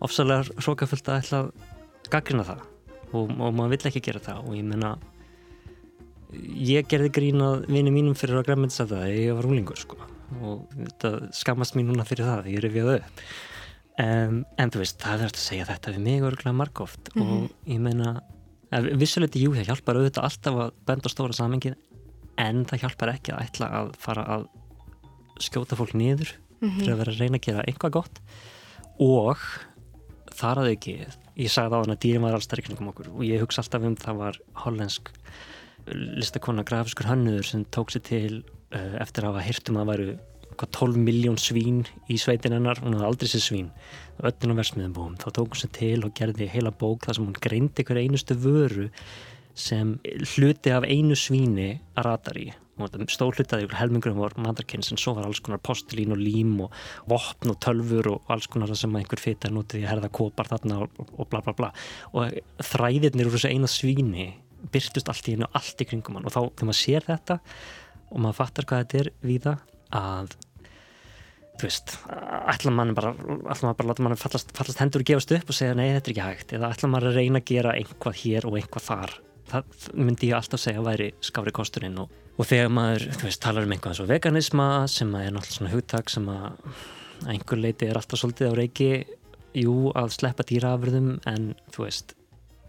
ofsalega hrókafullt að ætla að gaggrina það og, og maður vill ekki gera það og ég menna ég gerði grínað vinið mínum fyrir að að það ég var rúlingur sko og þetta skammast mín núna fyrir það ég rifjaði upp um, en þú veist, það er að segja þetta við mig örgulega margóft mm -hmm. og ég meina vissulegt, jú, það hjálpar auðvitað alltaf að benda stóra samengið en það hjálpar ekki að ætla að fara að skjóta fólk niður mm -hmm. fyrir að vera að reyna að gera einhvað gott og þar að ekki ég sagði á hann að dýrin var allstað í kringum okkur og ég hugsa alltaf um það var hollensk listakonna grafiskur hannuður sem tók sér til uh, eftir að hafa hirtum að væru 12 miljón svín í sveitin hennar. Hún hafði aldrei sér svín. Öllin á versmiðum búum, þá tók hún sér til og gerði heila bók þar sem hún greindi hver einustu vöru sem hluti af einu svíni að ratar í. Stór hlutaði ykkur helmingurum var matarkynns en svo var alls konar postlín og lím og vopn og tölfur og alls konar sem einhver fyrir nútið í herða kopar þarna og, og bla bla bla. Og þræðirnir úr þessu eina svíni byrtust allt í hennu allt í kringum hann. Og þá þegar maður sér þetta og maður fattar hvað þetta er við það að þú veist, ætla mann bara ætla mann bara að láta mann fallast, fallast hendur og gefast upp og segja nei þetta er ekki hægt. Eða ætla mann að reyna að gera einhvað hér og einhvað þar. Það myndi ég alltaf segja að væri skári kosturinn og, og þegar maður veist, talar um einhvað eins og veganisma sem er náttúrulega svona hugtak sem að einhver leiti er alltaf svolítið á reiki jú að sleppa dýraafröðum en þú veist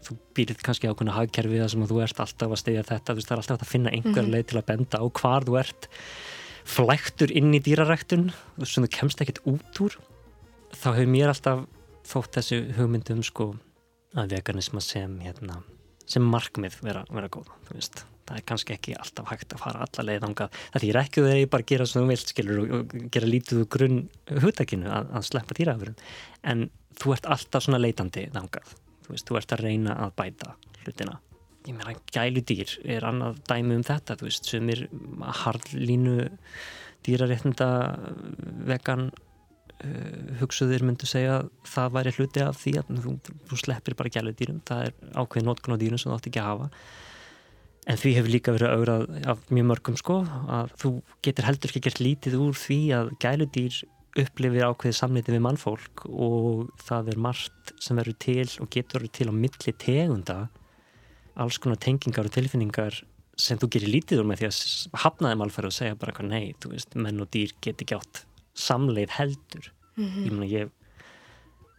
þú býrið kannski á hvernig hagkerfi það sem þú ert alltaf að stegja þetta, þú veist það er alltaf að finna einhver -hmm. leið til að benda á hvar þú ert flæktur inn í dýraræktun sem þú kemst ekkert út úr þá hefur mér alltaf þótt þessu hugmyndum sko að veganisma sem hérna sem markmið vera, vera góð það er kannski ekki alltaf hægt að fara alla leið þangað. Það þýr ekki þegar ég bara gera svona vilt skilur og, gera lítið grunn hugtakinu að, að sleppa dýraafurðum en þú ert alltaf svona leitandi þangað. Þú veist, þú ert að reyna að bæta hlutina. Ég meina, gæludýr er annað dæmi um þetta, þú veist, sem er harlínu dýraréttinda vegan uh, hugsuðir myndu segja að það væri hluti af því að þú, þú sleppir bara gæludýrum, það er ákveðin nótkunn á dýrum sem þú átt ekki að hafa en því hefur líka verið augrað af mjög mörgum sko að þú getur heldur ekki gert lítið úr því að gæludýr upplifir ákveðið samleiti við mannfólk og það er margt sem verður til og getur verið til á milli tegunda alls konar tengingar og tilfinningar sem þú gerir lítið úr með því að hafna þeim alferð og segja bara hvað nei, þú veist, menn og dýr geti gjátt samleið heldur mm -hmm. ég, ég,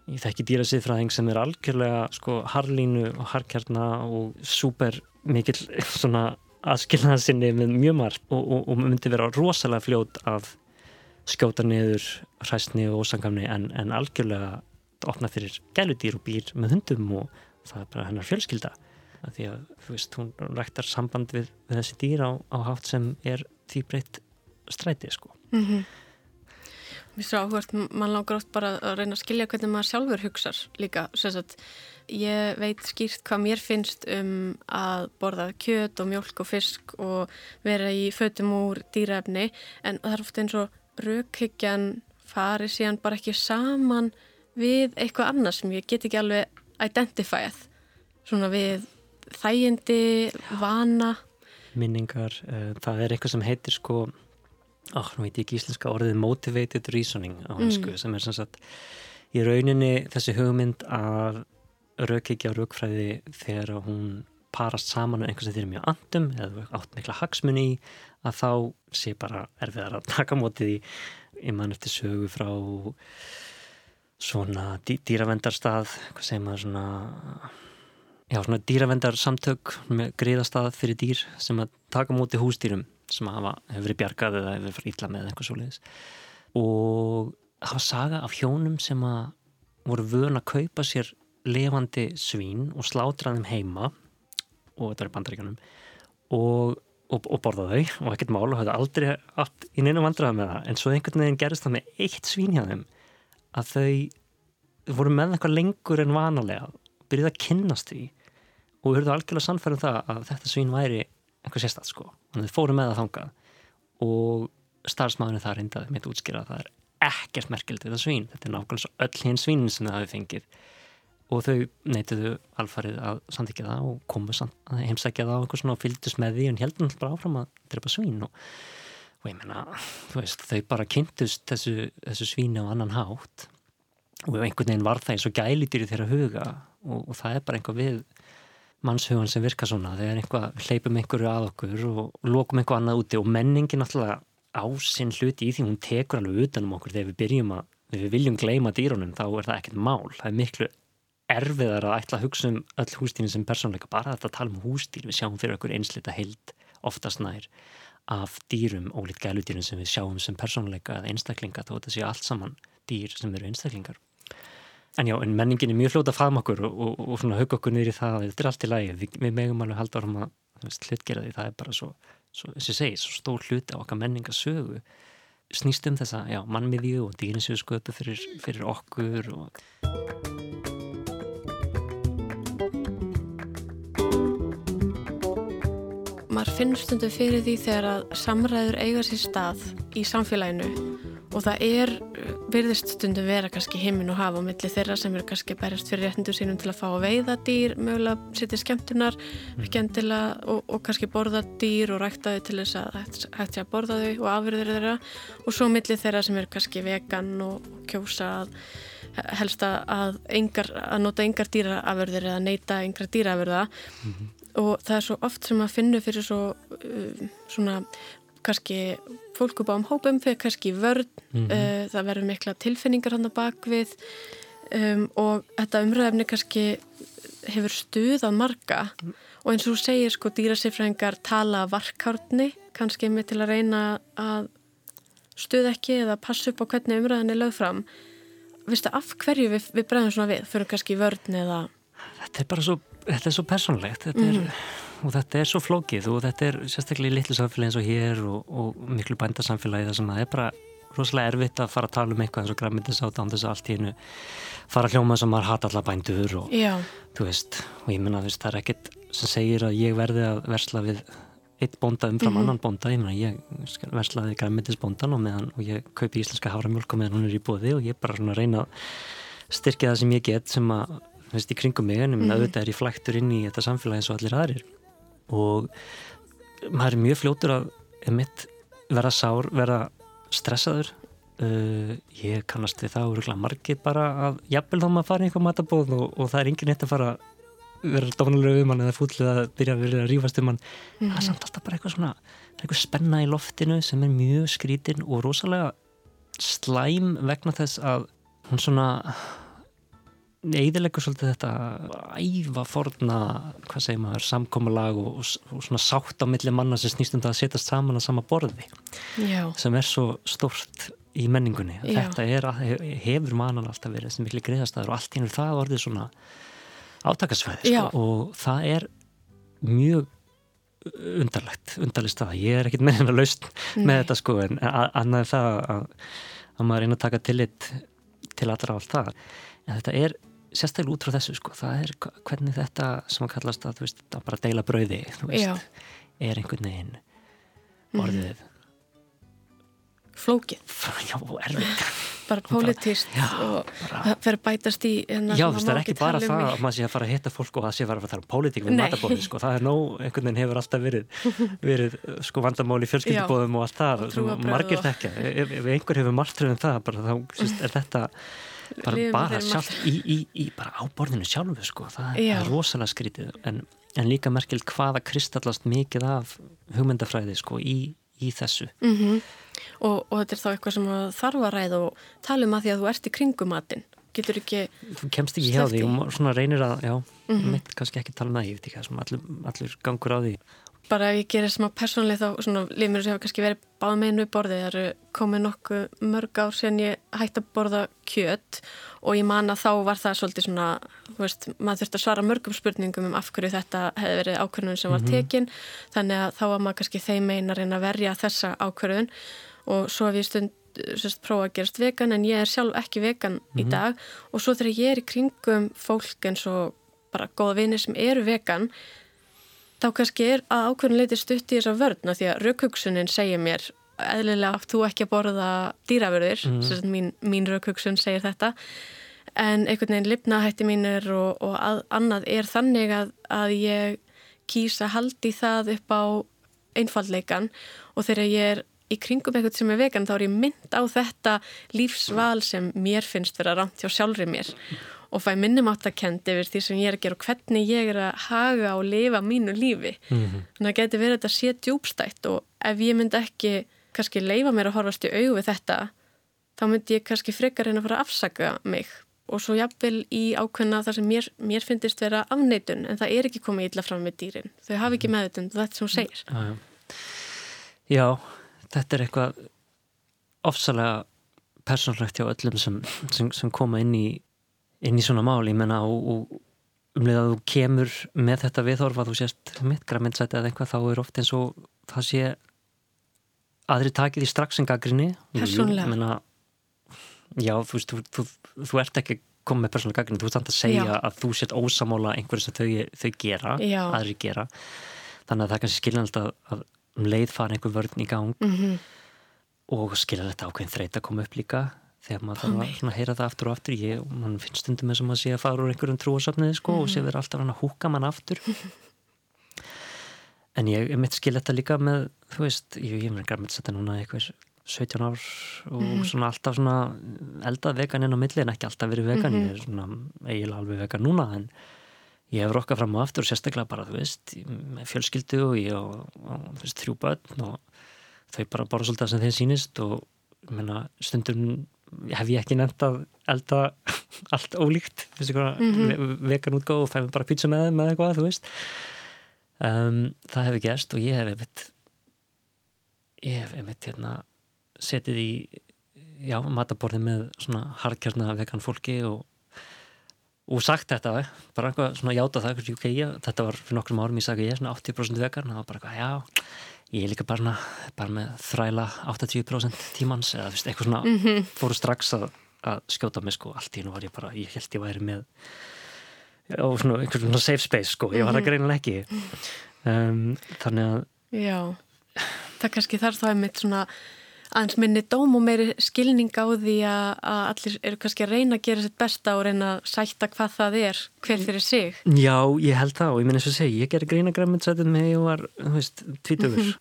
ég þekki dýrasýðfræðing sem er algjörlega sko harlínu og harkjarna og súper mikil svona aðskilnaða sinni með mjög margt og, og, og myndi vera rosalega fljót að skjóta niður hræstni og ósangamni en, en algjörlega opna fyrir gæludýr og býr með hundum og það er bara hennar fjölskylda. Að því að þú veist, hún ræktar samband við, við þessi dýr á, á hátt sem er því breytt stræti sko. Mm -hmm. Mér svo áhvert, mann langar oft bara að reyna að skilja hvernig maður sjálfur hugsar líka, sérstaklega ég veit skýrt hvað mér finnst um að borða kjöt og mjölk og fisk og vera í fötum úr dýraefni en það er ofta eins og raukhyggjan fari síðan bara ekki saman við eitthvað annars sem ég get ekki alveg identifæð svona við þægindi, vana. Minningar, uh, það er eitthvað sem heitir sko, áh, nú veit ég ekki íslenska orðið motivated reasoning á hansku, mm. sem er sem sagt í rauninni þessi hugmynd að raukikja raukfræði þegar hún parast saman um einhvers sem þeir eru mjög andum eða átt mikla hagsmunni í að þá sé bara erfiðar að taka mótið í í mann eftir sögu frá svona dý, dýravendarstað hvað segir maður svona já svona dýravendarsamtök með greiðastað fyrir dýr sem að taka móti hústýrum sem hafa, hefur verið bjargað eða hefur verið ítla með eitthvað svo leiðis og var saga af hjónum sem að voru vöna að kaupa sér levandi svín og slátra þeim heima og þetta var í bandaríkanum og, og, og borða þau. Og ekkert mál og hafði aldrei allt í neina vandraða með það. En svo einhvern veginn gerist það með eitt svín hjá þeim að þau voru með eitthvað lengur en vanalega byrjuði að kynnast því. Og verður algjörlega sannfærum það að þetta svín væri eitthvað sérstætt sko. Og þau fóru með það þangað. Og starfsmáðinu það reyndaði með útskýra að það er ekkert merkilegt við það svín. Þetta er nákvæmlega svo öll hinn svínin sem það hafi fengið og þau neytiðu alfarið að samtíkja það og komu að heimsækja það og, og fylgdust með því en heldur náttúrulega bara áfram að drepa svín og, og ég menna, þú veist, þau bara kynntust þessu, þessu svíni á annan hátt og einhvern veginn var það eins og gælitýri þeirra huga og, og það er bara einhver við mannshugan sem virka svona. Þegar einhvað hleypum einhverju að okkur og lokum einhvað annað úti og menningin náttúrulega á sinn hluti í því hún tekur alveg utanum okkur. Þegar við byrjum að, við viljum gleima dýrunum þá er það ekkert mál, það er miklu erfiðar að ætla að hugsa um öll húsdýrin sem persónleika, bara þetta tala um húsdýr. Við sjáum fyrir okkur einslita heild oftast nær af dýrum ólít gæludýrin sem við sjáum sem persónleika eða einstaklinga þó þetta séu allt saman dýr sem eru einstaklingar. En já, en menningin er mjög fljóta að faðma okkur og, og, og svona hugga okkur niður í það þetta er allt í lægi, við, við megum alveg halda árum að hlutgera því, það er bara svo, svo þessi segi, svo stór hluti á okkar menningasögu snýst um þessa, já, mannmiðju og dýrinsjösköpu fyrir, fyrir okkur og maður finnur stundum fyrir því þegar að samræður eiga sér stað í samfélaginu. Og það er, virðist stundum vera kannski heiminn og hafa á milli þeirra sem eru kannski bærast fyrir réttindu sínum til að fá að veiða dýr, mögulega setja skemmtunar, mm. skemmtilega og, og kannski borða dýr og rækta þau til þess að hægt sé að borða þau og afverður þeirra. Og svo milli þeirra sem eru kannski vegan og kjósa að helst að, engar, að nota engar dýraafverðir eða neyta engar dýraafverða mm -hmm og það er svo oft sem að finna fyrir svo uh, svona kannski fólk upp á um hópum fyrir kannski vörn mm -hmm. uh, það verður mikla tilfinningar hann að bakvið um, og þetta umræðefni kannski hefur stuð á marga mm. og eins og þú segir sko dýrasifræðingar tala varkárni kannski með til að reyna að stuð ekki eða passa upp á hvernig umræðan er lögð fram Vistu af hverju við, við bregðum svona við fyrir kannski vörn eða Þetta er bara svo þetta er svo personlegt þetta er, mm. og þetta er svo flókið og þetta er sérstaklega í litlu samfélagi eins og hér og, og miklu bændasamfélagi þar sem það er bara rosalega erfitt að fara að tala um eitthvað eins og græmyndis átt án þess að allt í hennu fara að hljóma sem maður hata allar bændur og veist, og ég menna það er ekkit sem segir að ég verði að versla við eitt bónda umfram mm -hmm. annan bónda ég menna ég verslaði græmyndis bóndan og, meðan, og ég kaupi íslenska háramjölk og meðan hún er í bóði og ég bara reyna að styrkja það sem ég get sem að veist, í kringum mig en mm auðvitað er ég flæktur inn í þetta samfélagi eins og allir aðrir. Og maður er mjög fljótur að mitt vera sár, vera stressaður. Uh, ég kannast við það úruglega margir bara að jafnvel þá maður fara í eitthvað matabóð og, og það er enginn eitt að fara vera dónulega um hann eða fúllið að byrja að vera að rífast um hann. Mm það er samt alltaf bara eitthvað svona eitthvað spenna í loftinu sem er mjög skrítin og rosalega slæm vegna þess að hún svona eðilegur svolítið þetta æfa forna, hvað segir maður samkómalag og, og svona sátt á milli manna sem snýst um það að setjast saman á sama borði Já. sem er svo stort í menningunni. Já. þetta er, hefur manan alltaf verið þessi miklu greiðastæður og allt hennu það orðið svona átakasfæði sko, og það er mjög undarlegt, undarlegt stað ég er ekkit meðin að laust með þetta sko en annað er það að, að maður reyna að taka tillit til allra á allt það. En þetta er sérstaklega út frá þessu sko, það er hvernig þetta sem að kallast að, veist, að bara deila brauði, þú veist, er einhvern veginn mhm. orðið mm. Flókið Já, erfitt. Bara politist og það fer að bætast í hérna Já, það er ekki bara um það að maður sé að fara að hitta fólk og það sé að fara að tala um politík við matabóði, sko, það er nóg, einhvern veginn hefur alltaf verið, verið sko vandamáli fjölskyldubóðum og allt það, margir þekka, ef, ef einhver hefur margtröðum það, bara þá er þetta bara, bara sjálf í, í, í bara áborðinu sjálfu sko, það Já. er rosalega skrítið. En, en líka merkild hvaða kristallast mikið af hugmyndafræði sko í, í þessu. Mm -hmm. og, og þetta er þá eitthvað sem þarf að ræða og tala um að því að þú ert í kringumatinn getur ekki þú kemst ekki hjá því. og svona reynir að já, mm -hmm. mitt kannski ekki tala með því, allur, allur gangur á því bara ef ég gerir smá persónlega þá svona lífmjörður sem hefur kannski verið báð með einu borði það eru komið nokkuð mörg ár sen ég hætti að borða kjött og ég man að þá var það svolítið svona veist, maður þurfti að svara mörgum spurningum um af hverju þetta hefði verið ákvörðun sem var mhm. tekin mm -hmm. þannig að þá var maður kannski þeim eina reyna að verja þessa ákvörðun og svo hef ég stund sérst, prófa að gerast vegan en ég er sjálf ekki vegan mm -hmm. í mhm. dag og svo þegar ég er í kringum fólk eins og bara góða vinir sem eru vegan þá kannski er að ákveðin leiti stutt í þessa vörðna því að raukhugsunin segir mér eðlilega að þú ekki að borða dýraförðir, mm. mín, mín raukhugsun segir þetta. En einhvern veginn lifnahætti mínir og, og að, annað er þannig að, að ég kýsa haldi það upp á einfallleikan og þegar ég er í kringum eitthvað sem er vegan þá er ég mynd á þetta lífsval sem mér finnst vera rámt hjá sjálfri mér og fæ minnumáttakend yfir því sem ég er að gera og hvernig ég er að haga og lifa mínu lífi. Mm -hmm. Þannig að það getur verið þetta sé djúbstætt og ef ég myndi ekki kannski leifa mér að horfast í auðu við þetta, þá myndi ég kannski frekar reyna að fara að afsaka mig og svo jafnvel í ákveðna þar sem mér, mér finnist vera afneitun en það er ekki komið illa fram með dýrin. Þau hafi ekki meðutund þetta sem hún segir. Já, já. já, þetta er eitthvað ofsalega persónlegt hjá öllum sem, sem, sem koma inn í inn í svona mál, ég menna og, og umlega að þú kemur með þetta viðhorf að þú sést mitt græmiðsæti eða eitthvað, þá er oft eins og það sé aðri takið í strax en gaggrinni Persónlega Já, þú veist, þú, þú, þú ert ekki komið með persónlega gaggrinni, þú ert samt að segja Já. að þú sést ósamála einhverju sem þau, þau gera Já. aðri gera þannig að það er kannski skiljanlega að, að um leið fara einhver vörn í gang mm -hmm. og skiljanlega ákveðin þreyt að koma upp líka þegar maður þarf að heyra það aftur og aftur ég, mann finnst stundum eins og maður sé að fara úr einhverjum trúasöfniði sko mm og sé mhm. verið alltaf hann að húka mann aftur en ég, ég mitt skil þetta líka með þú veist, ég, ég er græmið að setja núna eitthvað 17 ár og mm svona alltaf svona eldað vegan inn á milli en ekki alltaf verið vegan mm -hmm. ég er svona eiginlega alveg vegan núna en ég hef rokkað fram og aftur og sérstaklega bara þú veist, með fjölskyldu og ég og, og þú veist, þrjú börn og þau bara bara svolítið sem þeir sínist og menna, stundum hef ég ekki nefnt að elda allt ólíkt mm -hmm. vegan útgáð og fæfum bara pizza með þeim eða eitthvað, þú veist um, það hefur gerst og ég hef einmitt ég hef einmitt hérna setið í já, mataborði með svona harkjarna vegan fólki og og sagt þetta, bara eitthvað svona játa það, ok, ég, þetta var fyrir nokkrum árum ég sagði ég er svona 80% vegan og það var bara eitthvað, já, ég er líka bara, bara með þræla 80% tímans eða veist, eitthvað svona, mm -hmm. fóru strax að, að skjóta mig sko, allt í nú var ég bara ég held ég væri með og svona einhvern svona safe space sko, ég var það greinilega ekki. Um, þannig að Já, það kannski þarf þá einmitt svona aðeins minni dóm og meiri skilning á því að, að allir eru kannski að reyna að gera sitt besta og reyna að sætta hvað það er hver fyrir sig. Já, ég held það og ég minn eins og segi, ég ger greina græmiðsætið með ég var, þú veist, tvítöfur.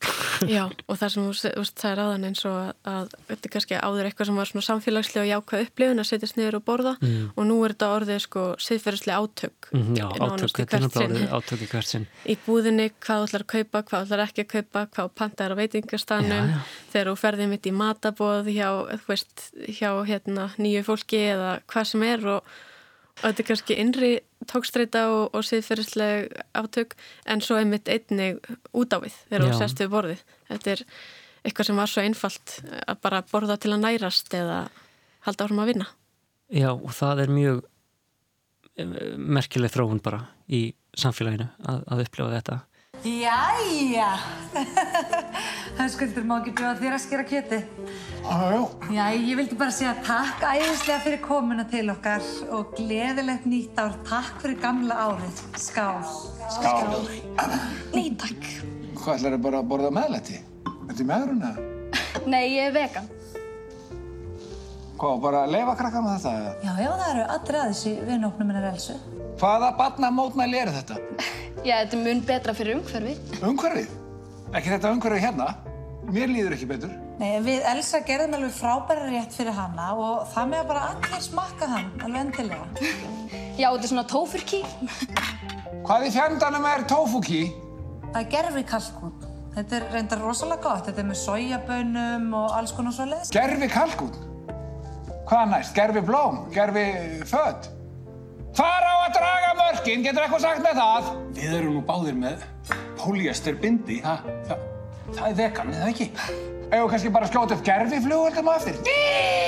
Já, og það sem þú veist, það er aðan eins og að þetta er kannski áður eitthvað sem var svona samfélagslega og jákvæð upplifun að setjast niður og borða mm. og nú er þetta orðið sko siðferðislega átök. Mm, já, átök, þetta er náttúrulega átök í hvert sinn. Í búðinni, hvað þú ætlar að kaupa, hvað þú ætlar ekki að kaupa, hvað panta er á veitingastanum, þegar þú ferðið mitt í matabóð hjá, veist, hjá hérna, nýju fólki eða hvað sem er og, og þetta er kannski innri tókstreita og, og siðferðisleg átök en svo er mitt einnig út á við þegar þú sest við borðið. Þetta er eitthvað sem var svo einfalt að bara borða til að nærast eða halda árum að vinna. Já og það er mjög eh, merkileg þróun bara í samfélaginu að, að upplifa þetta. Jæja, það skuldur má ekki bjóða þér að skera kjöti. Jájá. Já, ég vildi bara segja takk æðislega fyrir komuna til okkar og gleðilegt nýtt ár. Takk fyrir gamla árið. Skál. Skál. Nei, takk. Hvað ætlar það bara að borða meðlætti? Er þetta meðruna? Nei, ég er vegan. Hvað, bara að leifa krakka með þetta? Já, já, það eru allra aðeins í vinnóknum minnar Elsu. Hvaða barnamótmæli er þetta? Já, þetta er mun betra fyrir umhverfi. Umhverfið? Ekki þetta umhverfið hérna? Mér líður ekki betur. Nei, við Elsa gerðum alveg frábæra rétt fyrir hana og það með að bara allir smakka hann, alveg endilega. Já, þetta er svona tófurki. Hvað í fjandanum er tofuki? Það er gerfi kalkún. Þetta er reyndar rosalega gott. Þetta er með sojabönum og alls konar svo leiðis. Gerfi kalkún? Hvað næst? Gerfi blóm? Gerfi född? Hvar á að draga mörkin? Getur eitthvað sagt með það? Við erum nú báðir með polyester bindi. Ha, það, það er vegan, eða ekki? Eða kannski bara skjóta upp gerfi flugvöldum á eftir? Ví!